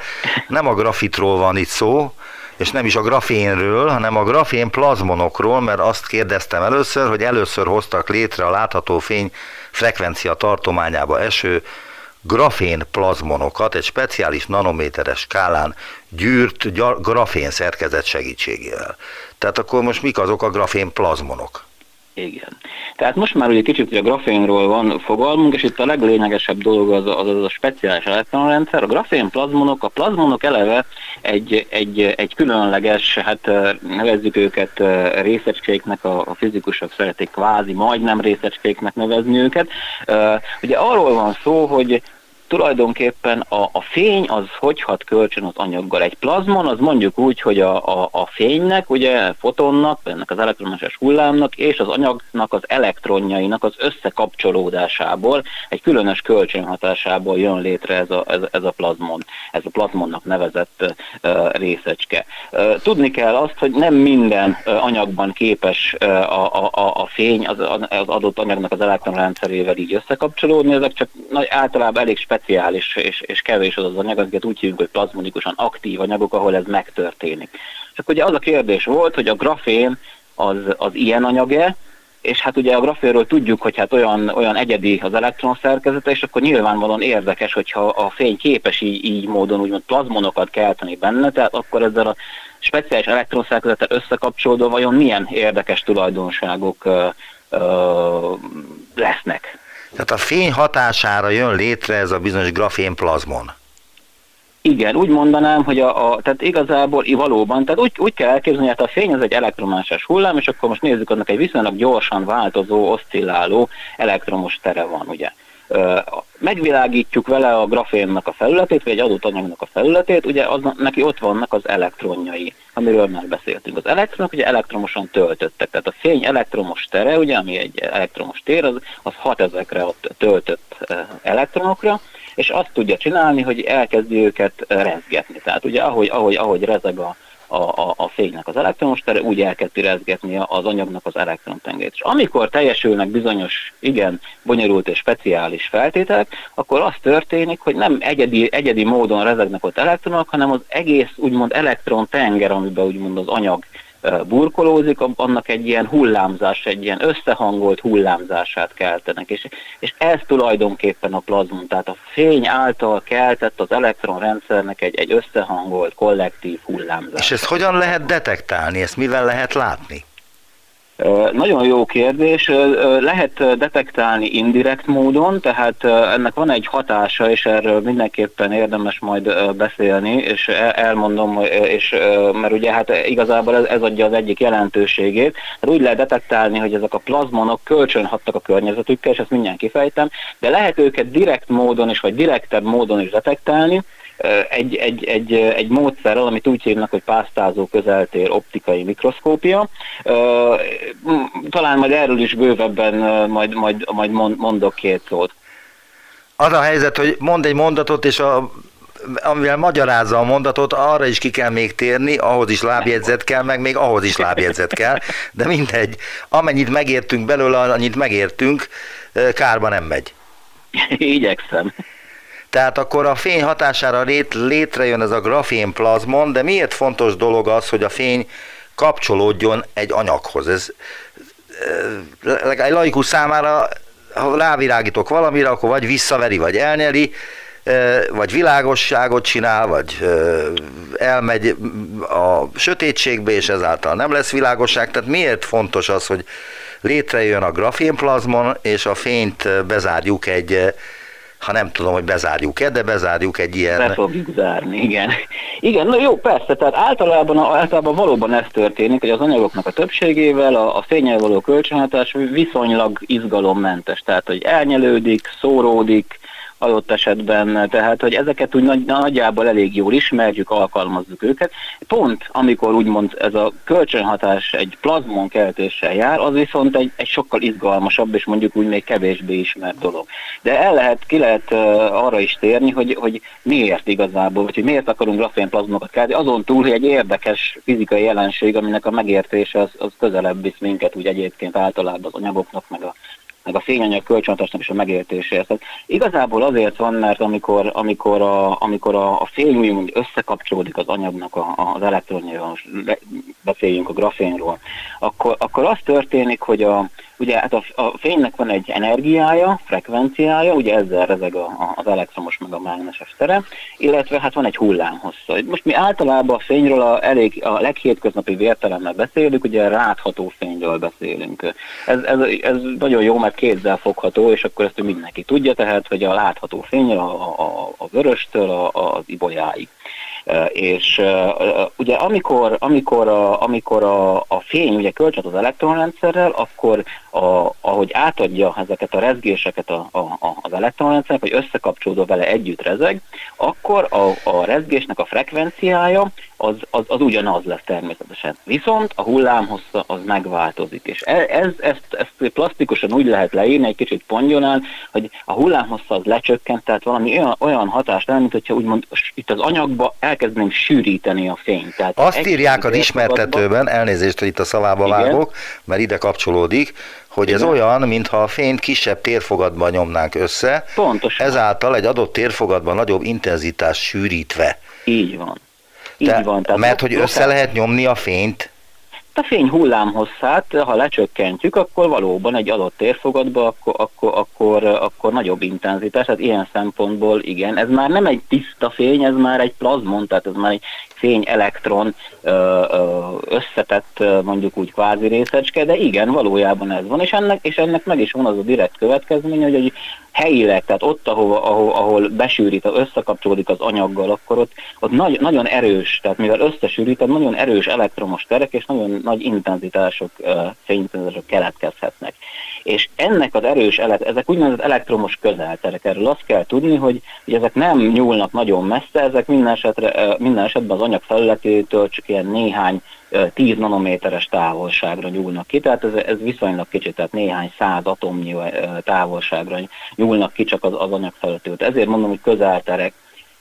nem a grafitról van itt szó, és nem is a grafénről, hanem a grafén plazmonokról, mert azt kérdeztem először, hogy először hoztak létre a látható fény frekvencia tartományába eső grafén plazmonokat egy speciális nanométeres skálán gyűrt grafén szerkezet segítségével. Tehát akkor most mik azok a grafén plazmonok? Igen. Tehát most már ugye kicsit ugye a grafénról van fogalmunk, és itt a leglényegesebb dolog az az, az a speciális elektronrendszer. A grafén plazmonok, a plazmonok eleve egy, egy, egy különleges, hát nevezzük őket részecskéknek, a, a fizikusok szeretik kvázi majdnem részecskéknek nevezni őket. Ugye arról van szó, hogy tulajdonképpen a, a fény az hogy hat kölcsön az anyaggal. Egy plazmon az mondjuk úgy, hogy a, a, a fénynek, ugye fotonnak, ennek az elektromágneses hullámnak és az anyagnak az elektronjainak az összekapcsolódásából, egy különös kölcsönhatásából jön létre ez a, ez, ez a plazmon, ez a plazmonnak nevezett uh, részecske. Uh, tudni kell azt, hogy nem minden uh, anyagban képes uh, a, a, a fény az, az adott anyagnak az elektronrendszerével így összekapcsolódni, ezek csak nagy, általában elég speciális speciális és, és kevés az az anyag, amiket úgy hívjuk, hogy plazmonikusan aktív anyagok, ahol ez megtörténik. És akkor ugye az a kérdés volt, hogy a grafén az, az ilyen anyag-e, és hát ugye a grafénről tudjuk, hogy hát olyan, olyan egyedi az elektron szerkezete, és akkor nyilvánvalóan érdekes, hogyha a fény képes így, így módon úgymond plazmonokat kelteni benne, tehát akkor ezzel a speciális elektronszerkezettel összekapcsolódva vajon milyen érdekes tulajdonságok ö, ö, lesznek. Tehát a fény hatására jön létre ez a bizonyos grafén plazmon. Igen, úgy mondanám, hogy a, a tehát igazából valóban, tehát úgy, úgy kell elképzelni, hogy hát a fény az egy elektromágneses hullám, és akkor most nézzük, annak egy viszonylag gyorsan változó, oszcilláló elektromos tere van, ugye megvilágítjuk vele a grafénnak a felületét, vagy egy adott anyagnak a felületét, ugye az, neki ott vannak az elektronjai, amiről már beszéltünk. Az elektronok ugye elektromosan töltöttek, tehát a fény elektromos tere, ugye, ami egy elektromos tér, az, az hat ezekre a töltött elektronokra, és azt tudja csinálni, hogy elkezdi őket rezgetni. Tehát ugye ahogy, ahogy, ahogy rezeg a, a, a, a fénynek az elektromos tere, úgy elkezdi rezgetni az anyagnak az elektrontengét. És amikor teljesülnek bizonyos, igen, bonyolult és speciális feltételek, akkor az történik, hogy nem egyedi, egyedi módon rezegnek ott elektronok, hanem az egész úgymond elektrontenger, amiben úgymond az anyag burkolózik, annak egy ilyen hullámzás, egy ilyen összehangolt hullámzását keltenek. És, és ez tulajdonképpen a plazmon, tehát a fény által keltett az elektronrendszernek egy, egy összehangolt, kollektív hullámzás. És ezt hogyan lehet detektálni, ezt mivel lehet látni? Nagyon jó kérdés. Lehet detektálni indirekt módon, tehát ennek van egy hatása, és erről mindenképpen érdemes majd beszélni, és elmondom, és, mert ugye hát igazából ez, ez adja az egyik jelentőségét. Hát úgy lehet detektálni, hogy ezek a plazmonok kölcsönhattak a környezetükkel, és ezt mindjárt kifejtem, de lehet őket direkt módon is, vagy direktebb módon is detektálni, egy, egy, egy, egy módszerrel, amit úgy hívnak, hogy pásztázó közeltér optikai mikroszkópia. Talán majd erről is bővebben majd, majd, majd mondok két szót. Az a helyzet, hogy mond egy mondatot, és a, amivel magyarázza a mondatot, arra is ki kell még térni, ahhoz is lábjegyzet kell, meg még ahhoz is lábjegyzet kell, de mindegy, amennyit megértünk belőle, annyit megértünk, kárba nem megy. <laughs> Igyekszem. Tehát akkor a fény hatására lét, létrejön ez a grafén plazmon, de miért fontos dolog az, hogy a fény kapcsolódjon egy anyaghoz? Ez egy laikus számára, ha rávirágítok valamire, akkor vagy visszaveri, vagy elnyeli, vagy világosságot csinál, vagy elmegy a sötétségbe, és ezáltal nem lesz világosság. Tehát miért fontos az, hogy létrejön a grafénplazmon, és a fényt bezárjuk egy ha nem tudom, hogy bezárjuk-e, de bezárjuk egy ilyen... Be fogjuk zárni, igen. Igen, na jó, persze, tehát általában, általában valóban ez történik, hogy az anyagoknak a többségével a, a fényel való kölcsönhatás viszonylag izgalommentes, tehát hogy elnyelődik, szóródik, adott esetben, tehát hogy ezeket úgy nagy, nagyjából elég jól ismerjük, alkalmazzuk őket. Pont amikor úgymond ez a kölcsönhatás egy plazmon keltéssel jár, az viszont egy, egy sokkal izgalmasabb és mondjuk úgy még kevésbé ismert dolog. De el lehet, ki lehet uh, arra is térni, hogy, hogy miért igazából, vagy hogy miért akarunk grafén plazmokat kelteni, azon túl, hogy egy érdekes fizikai jelenség, aminek a megértése az, az közelebb visz minket úgy egyébként általában az anyagoknak, meg a meg a fényanyag kölcsönhatásnak is a megértéséhez. Tehát igazából azért van, mert amikor, amikor, a, amikor a, a fény úgymond összekapcsolódik az anyagnak a, az elektronjával, beszéljünk a grafénról, akkor, akkor az történik, hogy a, Ugye hát a, a fénynek van egy energiája, frekvenciája, ugye ezzel rezeg a, a, az elektromos meg a mágneses tere, illetve hát van egy hullámhossza. Most mi általában a fényről a, elég, a leghétköznapi értelemmel beszélünk, ugye látható fényről beszélünk. Ez, ez, ez nagyon jó, mert kézzel fogható, és akkor ezt mindenki tudja, tehát, hogy a látható fény a, a, a vöröstől a, az ibolyáig. És ugye amikor, amikor, a, amikor a, a fény ugye kölcsön az elektronrendszerrel, akkor a, ahogy átadja ezeket a rezgéseket a, a, az elektronrendszernek, hogy összekapcsolódva vele együtt rezeg, akkor a, a rezgésnek a frekvenciája az, az, az ugyanaz lesz természetesen. Viszont a hullámhossza az megváltozik, és e, ez, ezt, ezt plastikusan úgy lehet leírni, egy kicsit pongyolán, hogy a hullámhossza az lecsökkent, tehát valami olyan, olyan hatást el, mint hogyha úgymond itt az anyagba elkezdeném sűríteni a fényt. Tehát Azt írják az ismertetőben, elnézést, hogy itt a szavába Igen. vágok, mert ide kapcsolódik, hogy Igen. ez olyan, mintha a fényt kisebb térfogatban nyomnánk össze, Pontosan. ezáltal egy adott térfogatban nagyobb intenzitás sűrítve. Így van. Így Te, van. Tehát mert hogy össze lehet nyomni a fényt? A fény hullámhosszát, ha lecsökkentjük, akkor valóban egy adott térfogatba, akkor, akkor, akkor, akkor nagyobb intenzitás, tehát ilyen szempontból igen, ez már nem egy tiszta fény, ez már egy plazmon, tehát ez már egy fény-elektron összetett mondjuk úgy kvázi részecske, de igen, valójában ez van, és ennek, és ennek meg is van az a direkt következménye, hogy egy helyileg, tehát ott, ahol, ahol, ahol besűrít, összekapcsolódik az anyaggal, akkor ott, ott nagy, nagyon erős, tehát mivel összesűrít, nagyon erős elektromos terek és nagyon nagy intenzitások, fényintenzitások keletkezhetnek. És ennek az erős, ezek úgynevezett elektromos közelterek, erről azt kell tudni, hogy, hogy ezek nem nyúlnak nagyon messze, ezek minden, esetre, minden esetben az anyag felületétől csak ilyen néhány 10 nanométeres távolságra nyúlnak ki, tehát ez, ez viszonylag kicsit, tehát néhány száz atomnyi távolságra nyúlnak ki csak az, az anyag felületétől. Ezért mondom, hogy közelterek,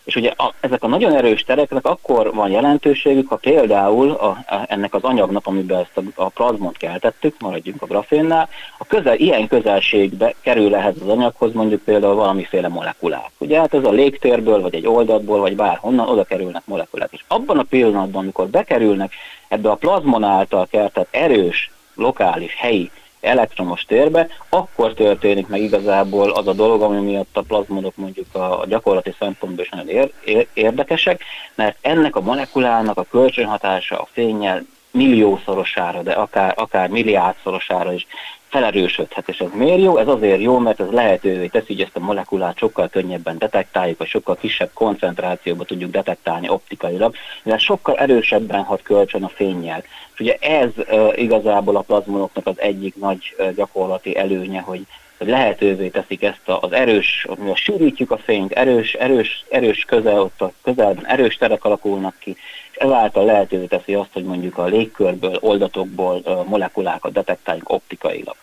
és ugye a, ezek a nagyon erős tereknek akkor van jelentőségük, ha például a, a, ennek az anyagnak, amiben ezt a, a plazmont keltettük, maradjunk a grafénnál, a közel, ilyen közelségbe kerül ehhez az anyaghoz mondjuk például valamiféle molekulák. Ugye hát ez a légtérből, vagy egy oldatból, vagy bárhonnan oda kerülnek molekulák. És abban a pillanatban, amikor bekerülnek ebbe a plazmon által keltett erős, lokális, helyi elektromos térbe, akkor történik meg igazából az a dolog, ami miatt a plazmonok mondjuk a, gyakorlati szempontból is nagyon ér, ér, érdekesek, mert ennek a molekulának a kölcsönhatása a fényjel milliószorosára, de akár, akár milliárdszorosára is felerősödhet. És ez miért jó? Ez azért jó, mert ez lehetővé teszi, hogy ezt a molekulát sokkal könnyebben detektáljuk, vagy sokkal kisebb koncentrációba tudjuk detektálni optikailag, mivel sokkal erősebben hat kölcsön a fényjel. És ugye ez uh, igazából a plazmonoknak az egyik nagy uh, gyakorlati előnye, hogy hogy lehetővé teszik ezt az erős, mivel sűrítjük a fényt, erős, erős, erős közel, ott a közelben erős terek alakulnak ki, és ezáltal lehetővé teszi azt, hogy mondjuk a légkörből, oldatokból molekulákat detektáljuk optikailag.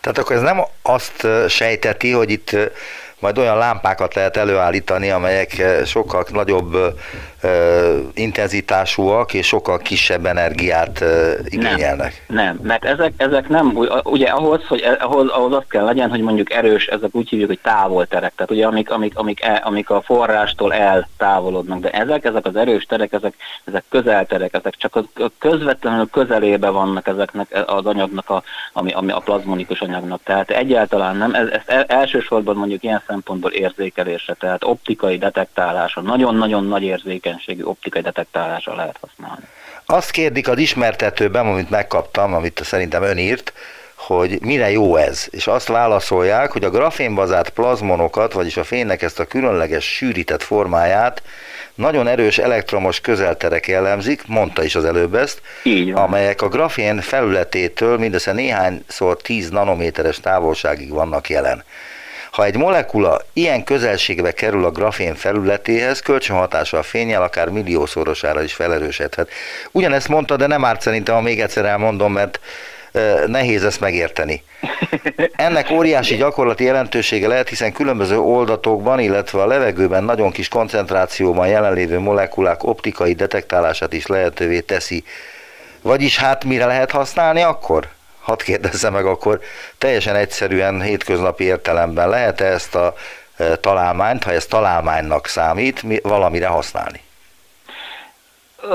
Tehát akkor ez nem azt sejteti, hogy itt majd olyan lámpákat lehet előállítani, amelyek eh, sokkal nagyobb uh, intenzitásúak és sokkal kisebb energiát uh, igényelnek. Nem, nem, mert ezek, ezek nem, ugye ahhoz, hogy ahhoz, ahhoz azt kell legyen, hogy mondjuk erős, ezek úgy hívjuk, hogy távolterek, tehát ugye amik, amik, amik, el, amik a forrástól eltávolodnak, de ezek, ezek az erős terek, ezek, ezek közelterek, ezek csak a közvetlenül közelébe vannak ezeknek az anyagnak, a, ami, ami a plazmonikus anyagnak, tehát egyáltalán nem, ez, ezt elsősorban mondjuk ilyen szempontból érzékelésre, tehát optikai detektálása, nagyon-nagyon nagy érzékenységű optikai detektálásra lehet használni. Azt kérdik az ismertetőben, amit megkaptam, amit szerintem ön írt, hogy mire jó ez, és azt válaszolják, hogy a grafénbazált plazmonokat, vagyis a fénynek ezt a különleges sűrített formáját nagyon erős elektromos közelterek jellemzik, mondta is az előbb ezt, amelyek a grafén felületétől mindössze néhányszor 10 nanométeres távolságig vannak jelen. Ha egy molekula ilyen közelségbe kerül a grafén felületéhez, kölcsönhatása a fényel akár milliószorosára is felerősödhet. Ugyanezt mondta, de nem árt szerintem, ha még egyszer elmondom, mert nehéz ezt megérteni. Ennek óriási gyakorlati jelentősége lehet, hiszen különböző oldatokban, illetve a levegőben nagyon kis koncentrációban jelenlévő molekulák optikai detektálását is lehetővé teszi. Vagyis hát mire lehet használni akkor? Hadd kérdezze meg akkor teljesen egyszerűen hétköznapi értelemben lehet-e ezt a e, találmányt, ha ez találmánynak számít, valamire használni?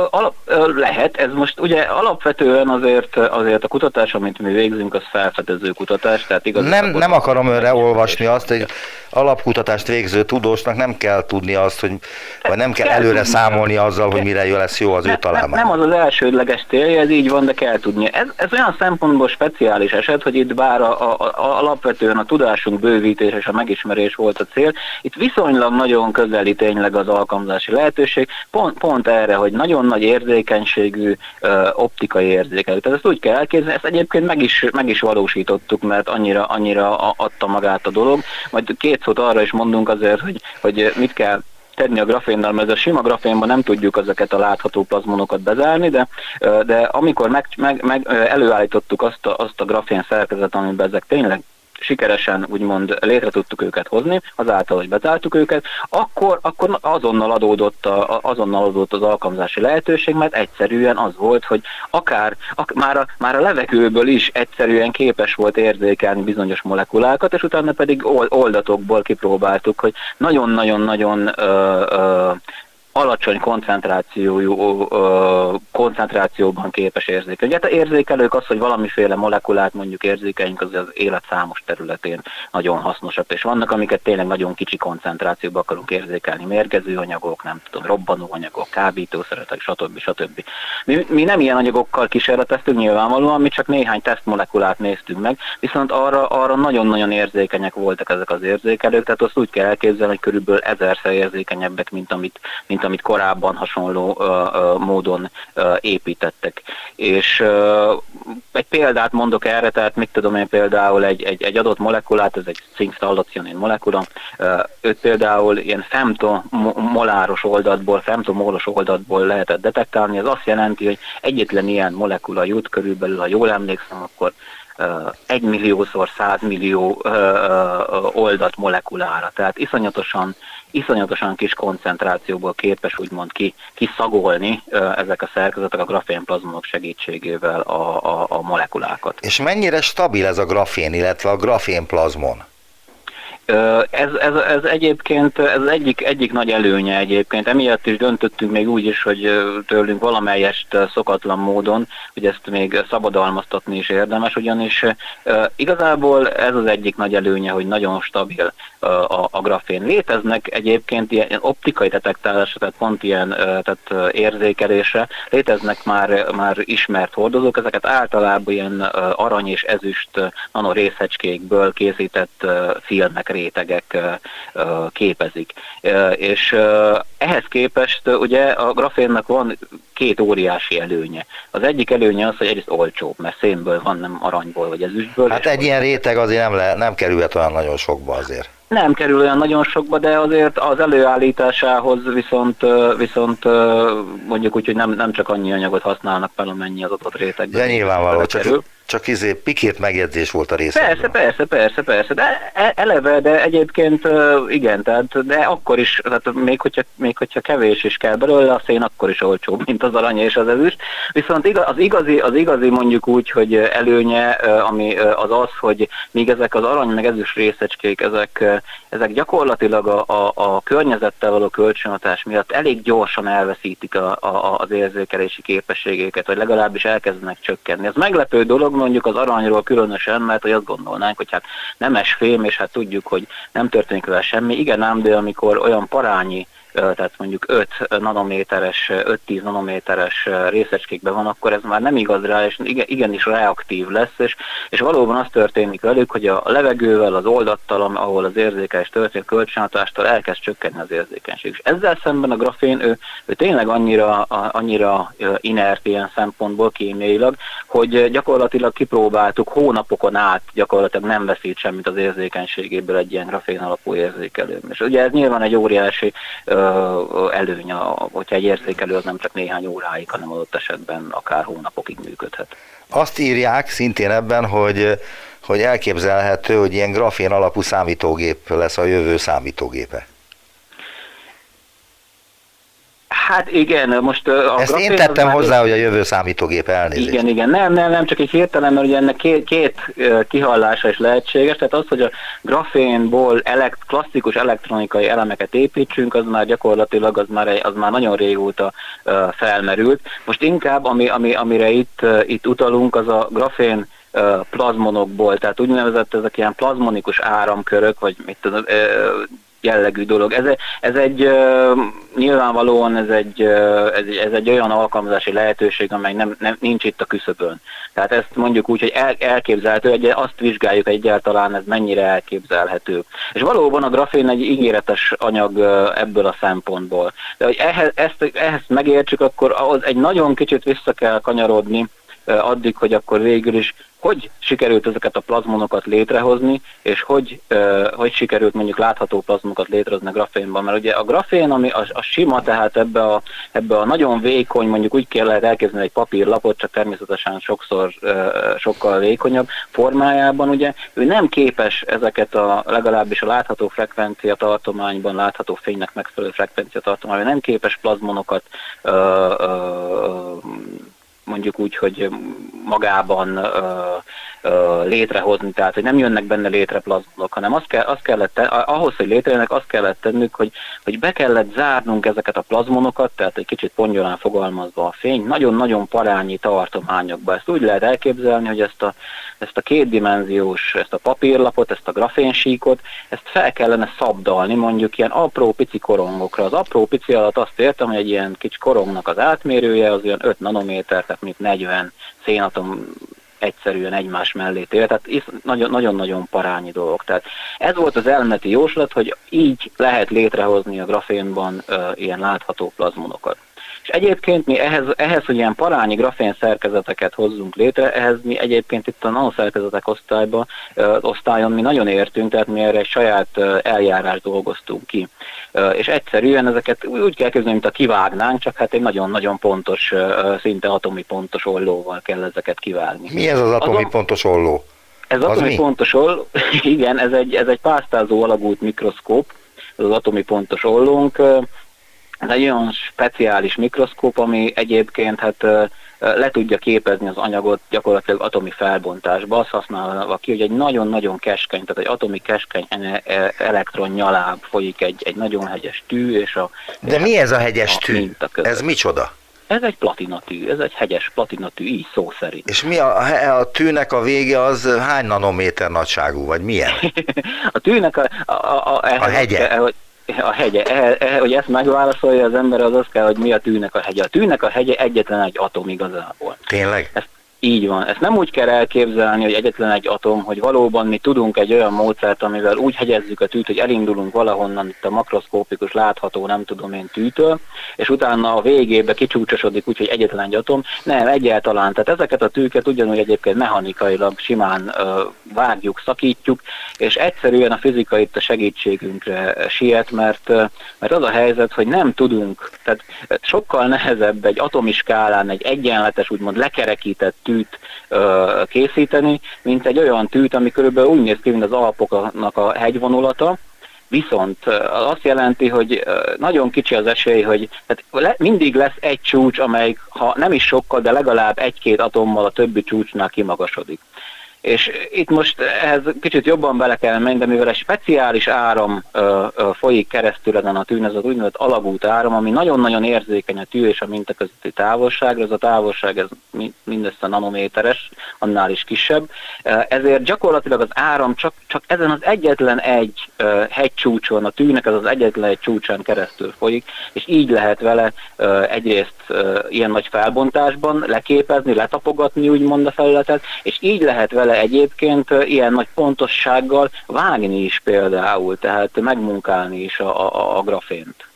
Alap, lehet, ez most ugye alapvetően azért, azért a kutatás, amit mi végzünk, az felfedező kutatás, tehát igaz. Nem, nem akarom önre olvasni azt, hogy alapkutatást végző tudósnak nem kell tudni azt, hogy vagy nem kell, kell előre tudni. számolni azzal, hogy mire jön lesz jó az ne, ő találmány. Nem, nem az az elsődleges célja, ez így van, de kell tudni. Ez, ez olyan szempontból speciális eset, hogy itt bár a, a, a, alapvetően a tudásunk bővítés és a megismerés volt a cél, itt viszonylag nagyon közeli tényleg az alkalmazási lehetőség, pont, pont erre, hogy nagyon nagyon nagy érzékenységű optikai érzékelő. Tehát ezt úgy kell elképzelni, ezt egyébként meg is, meg is valósítottuk, mert annyira, annyira adta magát a dolog. Majd két szót arra is mondunk azért, hogy, hogy mit kell tenni a grafénnal, mert a sima grafénban nem tudjuk ezeket a látható plazmonokat bezárni, de, de amikor meg, meg, meg előállítottuk azt a, azt a grafén szerkezet, amiben ezek tényleg sikeresen úgymond létre tudtuk őket hozni, azáltal, hogy bezártuk őket, akkor, akkor azonnal, adódott a, azonnal adódott az alkalmazási lehetőség, mert egyszerűen az volt, hogy akár ak, már, a, már a levegőből is egyszerűen képes volt érzékelni bizonyos molekulákat, és utána pedig oldatokból kipróbáltuk, hogy nagyon-nagyon-nagyon alacsony koncentrációjú koncentrációban képes érzékelni. Ugye hát érzékelők az, hogy valamiféle molekulát mondjuk érzékeljünk, az az élet számos területén nagyon hasznosak, és vannak, amiket tényleg nagyon kicsi koncentrációban akarunk érzékelni, mérgező anyagok, nem tudom, robbanó anyagok, kábítószeretek, stb. stb. Mi, mi nem ilyen anyagokkal kísérleteztünk nyilvánvalóan, mi csak néhány tesztmolekulát néztünk meg, viszont arra, arra nagyon-nagyon érzékenyek voltak ezek az érzékelők, tehát azt úgy kell elképzelni, hogy körülbelül ezerszer érzékenyebbek, mint amit, mint amit korábban hasonló módon építettek. És egy példát mondok erre, tehát mit tudom én például egy, egy, egy adott molekulát, ez egy cinkstallacionin molekula, őt például ilyen femtomoláros oldatból, femtomolos oldatból lehetett detektálni, ez azt jelenti, hogy egyetlen ilyen molekula jut körülbelül, ha jól emlékszem, akkor egy milliószor százmillió oldat molekulára. Tehát iszonyatosan iszonyatosan kis koncentrációból képes úgymond ki, kiszagolni ezek a szerkezetek a grafénplazmonok segítségével a, a, a molekulákat. És mennyire stabil ez a grafén, illetve a grafénplazmon? Ez, ez, ez egyébként ez egyik, egyik nagy előnye egyébként. Emiatt is döntöttünk még úgy is, hogy tőlünk valamelyest szokatlan módon, hogy ezt még szabadalmaztatni is érdemes, ugyanis igazából ez az egyik nagy előnye, hogy nagyon stabil a, a grafén. Léteznek egyébként ilyen optikai detektálásra, tehát pont ilyen tehát érzékelésre, léteznek már, már ismert hordozók, ezeket általában ilyen arany és ezüst nanorészhecskékből készített filmek rétegek képezik. És ehhez képest ugye a grafénnak van két óriási előnye. Az egyik előnye az, hogy egyrészt olcsó, mert szénből van, nem aranyból vagy ezüstből. Hát egy ilyen réteg azért nem, le, nem kerülhet olyan nagyon sokba azért. Nem kerül olyan nagyon sokba, de azért az előállításához viszont, viszont mondjuk úgy, hogy nem, nem csak annyi anyagot használnak fel, amennyi az adott rétegben. De nyilvánvaló, csak, csak izé pikét megjegyzés volt a része. Persze, persze, persze, persze, de e, eleve, de egyébként igen, tehát, de akkor is, tehát még hogyha, még hogyha kevés is kell belőle, a szén akkor is olcsóbb, mint az arany és az ezüst. Viszont az igazi, az igazi mondjuk úgy, hogy előnye, ami az az, hogy míg ezek az arany meg ezüst részecskék, ezek, ezek gyakorlatilag a, a, a környezettel való kölcsönhatás miatt elég gyorsan elveszítik a, a, az érzékelési képességeket, vagy legalábbis elkezdenek csökkenni. Ez meglepő dolog, mondjuk az aranyról különösen, mert hogy azt gondolnánk, hogy hát nemes fém, és hát tudjuk, hogy nem történik vele semmi. Igen ám, de amikor olyan parányi tehát mondjuk 5 nanométeres, 5-10 nanométeres részecskékben van, akkor ez már nem igaz rá, és igenis reaktív lesz, és, és valóban az történik velük, hogy a levegővel, az oldattal, ahol az érzékelés történik, kölcsönhatástól elkezd csökkenni az érzékenység. És ezzel szemben a grafén, ő, ő tényleg annyira, annyira inert ilyen szempontból kémiailag, hogy gyakorlatilag kipróbáltuk hónapokon át, gyakorlatilag nem veszít semmit az érzékenységéből egy ilyen grafén alapú érzékelő. És ugye ez nyilván egy óriási uh, előny, hogyha egy érzékelő az nem csak néhány óráig, hanem adott esetben akár hónapokig működhet. Azt írják szintén ebben, hogy, hogy elképzelhető, hogy ilyen grafén alapú számítógép lesz a jövő számítógépe. Hát igen, most a Ezt én tettem hozzá, hogy a jövő számítógép elnézést. Igen, igen, nem, nem, nem, csak egy hirtelen, mert ugye ennek két, két kihallása is lehetséges, tehát az, hogy a grafénból elekt, klasszikus elektronikai elemeket építsünk, az már gyakorlatilag az már, az már nagyon régóta felmerült. Most inkább, ami, ami, amire itt, itt utalunk, az a grafén plazmonokból, tehát úgynevezett ezek ilyen plazmonikus áramkörök, vagy mit tudom, jellegű dolog. Ez, ez egy nyilvánvalóan ez egy, ez, ez egy olyan alkalmazási lehetőség, amely nem, nem, nincs itt a küszöbön. Tehát ezt mondjuk úgy, hogy el, elképzelhető, hogy azt vizsgáljuk egyáltalán, ez mennyire elképzelhető. És valóban a grafén egy ígéretes anyag ebből a szempontból. De hogy ehhez, ezt, ehhez megértsük, akkor ahhoz egy nagyon kicsit vissza kell kanyarodni, addig, hogy akkor végül is hogy sikerült ezeket a plazmonokat létrehozni, és hogy, hogy sikerült mondjuk látható plazmonokat létrehozni a grafénban. Mert ugye a grafén, ami a, a sima, tehát ebbe a, ebbe a nagyon vékony, mondjuk úgy kell lehet elképzelni egy papírlapot, csak természetesen sokszor sokkal vékonyabb formájában, ugye ő nem képes ezeket a legalábbis a látható frekvencia tartományban, látható fénynek megfelelő frekvencia tartományban, nem képes plazmonokat uh, uh, mondjuk úgy, hogy magában létrehozni, tehát hogy nem jönnek benne létre plazmonok, hanem azt, kell, azt kellett, ahhoz, hogy létrejönnek, azt kellett tennünk, hogy, hogy be kellett zárnunk ezeket a plazmonokat, tehát egy kicsit pongyolán fogalmazva a fény, nagyon-nagyon parányi tartományokba. Ezt úgy lehet elképzelni, hogy ezt a, ezt a kétdimenziós, ezt a papírlapot, ezt a grafénsíkot, ezt fel kellene szabdalni mondjuk ilyen apró pici korongokra. Az apró pici alatt azt értem, hogy egy ilyen kicsi korongnak az átmérője az olyan 5 nanométer, tehát mint 40 szénatom egyszerűen egymás mellé tér, tehát nagyon-nagyon parányi dolgok. Tehát ez volt az elméleti jóslat, hogy így lehet létrehozni a grafénban uh, ilyen látható plazmonokat. És egyébként mi ehhez, ehhez, hogy ilyen parányi grafén szerkezeteket hozzunk létre, ehhez mi egyébként itt a nanoszerkezetek osztályban, osztályon mi nagyon értünk, tehát mi erre egy saját eljárást dolgoztunk ki. És egyszerűen ezeket úgy kell képzelni, mint a kivágnánk, csak hát egy nagyon-nagyon pontos, szinte atomi pontos ollóval kell ezeket kivágni. Mi ez az atomi Azon, pontos olló? Ez az atomi mi? pontos olló, <laughs> igen, ez egy, ez egy pásztázó alagút mikroszkóp, ez az atomi pontos ollónk, ez egy olyan speciális mikroszkóp, ami egyébként hát le tudja képezni az anyagot gyakorlatilag atomi felbontásba, azt használva ki, hogy egy nagyon-nagyon keskeny, tehát egy atomi keskeny e, elektron nyaláb folyik egy, egy nagyon hegyes tű, és a... De mi ez a hegyes a tű? Ez micsoda? Ez egy platinatű, ez egy hegyes platinatű, így szó szerint. És mi a, a tűnek a vége az hány nanométer nagyságú, vagy milyen? <laughs> a tűnek a... A, a, a, a hegye. Hogy, a hegye, e, e, hogy ezt megválaszolja az ember, az az kell, hogy mi a tűnek a hegye. A tűnek a hegye egyetlen egy atom igazából. Tényleg? Ezt így van. Ezt nem úgy kell elképzelni, hogy egyetlen egy atom, hogy valóban mi tudunk egy olyan módszert, amivel úgy hegyezzük a tűt, hogy elindulunk valahonnan itt a makroszkópikus látható, nem tudom én tűtől, és utána a végébe kicsúcsosodik úgy, hogy egyetlen egy atom. Nem, egyáltalán. Tehát ezeket a tűket ugyanúgy egyébként mechanikailag simán ö, vágjuk, szakítjuk, és egyszerűen a fizika itt a segítségünkre siet, mert, mert az a helyzet, hogy nem tudunk, tehát sokkal nehezebb egy atomiskálán egy egyenletes, úgymond lekerekített tű tűt ö, készíteni, mint egy olyan tűt, ami körülbelül úgy néz ki, mint az Alpoknak a hegyvonulata, Viszont azt jelenti, hogy nagyon kicsi az esély, hogy tehát mindig lesz egy csúcs, amelyik, ha nem is sokkal, de legalább egy-két atommal a többi csúcsnál kimagasodik. És itt most ehhez kicsit jobban bele kell menni, de mivel egy speciális áram ö, ö, folyik keresztül ezen a tűn, ez az úgynevezett alagút áram, ami nagyon-nagyon érzékeny a tű és a minta közötti távolságra, ez a távolság ez mindössze nanométeres, annál is kisebb. Ezért gyakorlatilag az áram csak, csak ezen az egyetlen egy ö, hegycsúcson, a tűnek ez az egyetlen egy csúcsán keresztül folyik, és így lehet vele ö, egyrészt ö, ilyen nagy felbontásban leképezni, letapogatni úgymond a felületet, és így lehet vele egyébként ilyen nagy pontossággal vágni is például, tehát megmunkálni is a, a, a grafént.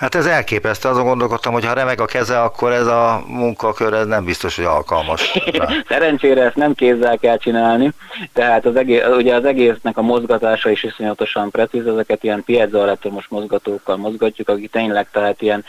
Hát ez elképesztő, azon gondolkodtam, hogy ha remeg a keze, akkor ez a munkakör ez nem biztos, hogy alkalmas. <laughs> Szerencsére ezt nem kézzel kell csinálni, tehát az egész, ugye az egésznek a mozgatása is iszonyatosan precíz, ezeket ilyen piezoelektromos mozgatókkal mozgatjuk, akik tényleg tehát ilyen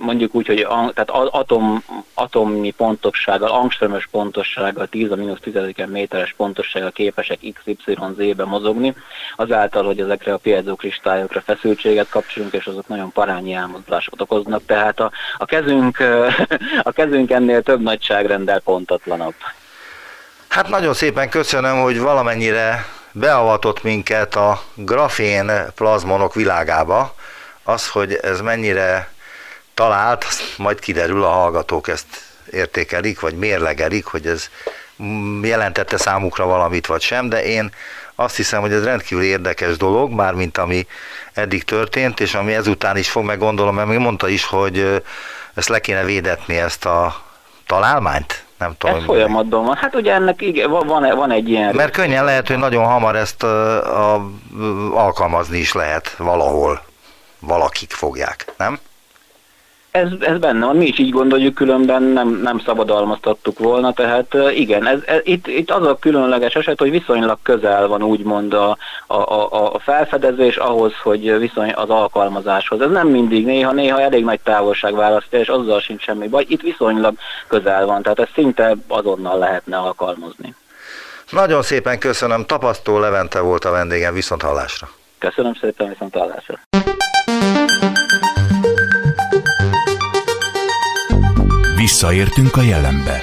mondjuk úgy, hogy tehát atom, atomi pontossággal, angströmös pontossággal, 10 a mínusz 10 méteres pontossággal képesek XYZ-be mozogni, azáltal, hogy ezekre a piezokristályokra feszültséget kapcsolunk, és azok nagyon parányi elmozdulásokat okoznak, tehát a, a, kezünk, <laughs> a kezünk ennél több nagyságrendel pontatlanabb. Hát nagyon szépen köszönöm, hogy valamennyire beavatott minket a grafén plazmonok világába. Az, hogy ez mennyire talált, majd kiderül, a hallgatók ezt értékelik, vagy mérlegelik, hogy ez jelentette számukra valamit, vagy sem, de én azt hiszem, hogy ez rendkívül érdekes dolog, mármint ami eddig történt, és ami ezután is fog, meg gondolom, mert még mondta is, hogy ezt le kéne védetni, ezt a találmányt? Nem tudom. Ez folyamatban van. Hát ugye ennek igen, van, van egy ilyen... Mert könnyen lehet, hogy nagyon hamar ezt a, a, alkalmazni is lehet valahol. Valakik fogják, nem? Ez, ez benne van, mi is így gondoljuk, különben nem, nem szabadalmaztattuk volna, tehát igen, ez, ez, itt, itt az a különleges eset, hogy viszonylag közel van úgymond a, a, a, a felfedezés ahhoz, hogy viszony az alkalmazáshoz. Ez nem mindig, néha, néha elég nagy távolság választja, és azzal sincs semmi baj, itt viszonylag közel van, tehát ezt szinte azonnal lehetne alkalmazni. Nagyon szépen köszönöm, Tapasztó Levente volt a vendégem, viszont hallásra. Köszönöm szépen, viszont hallásra. Visszaértünk a jelenbe.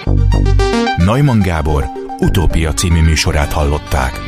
Neumann Gábor utópia című műsorát hallották.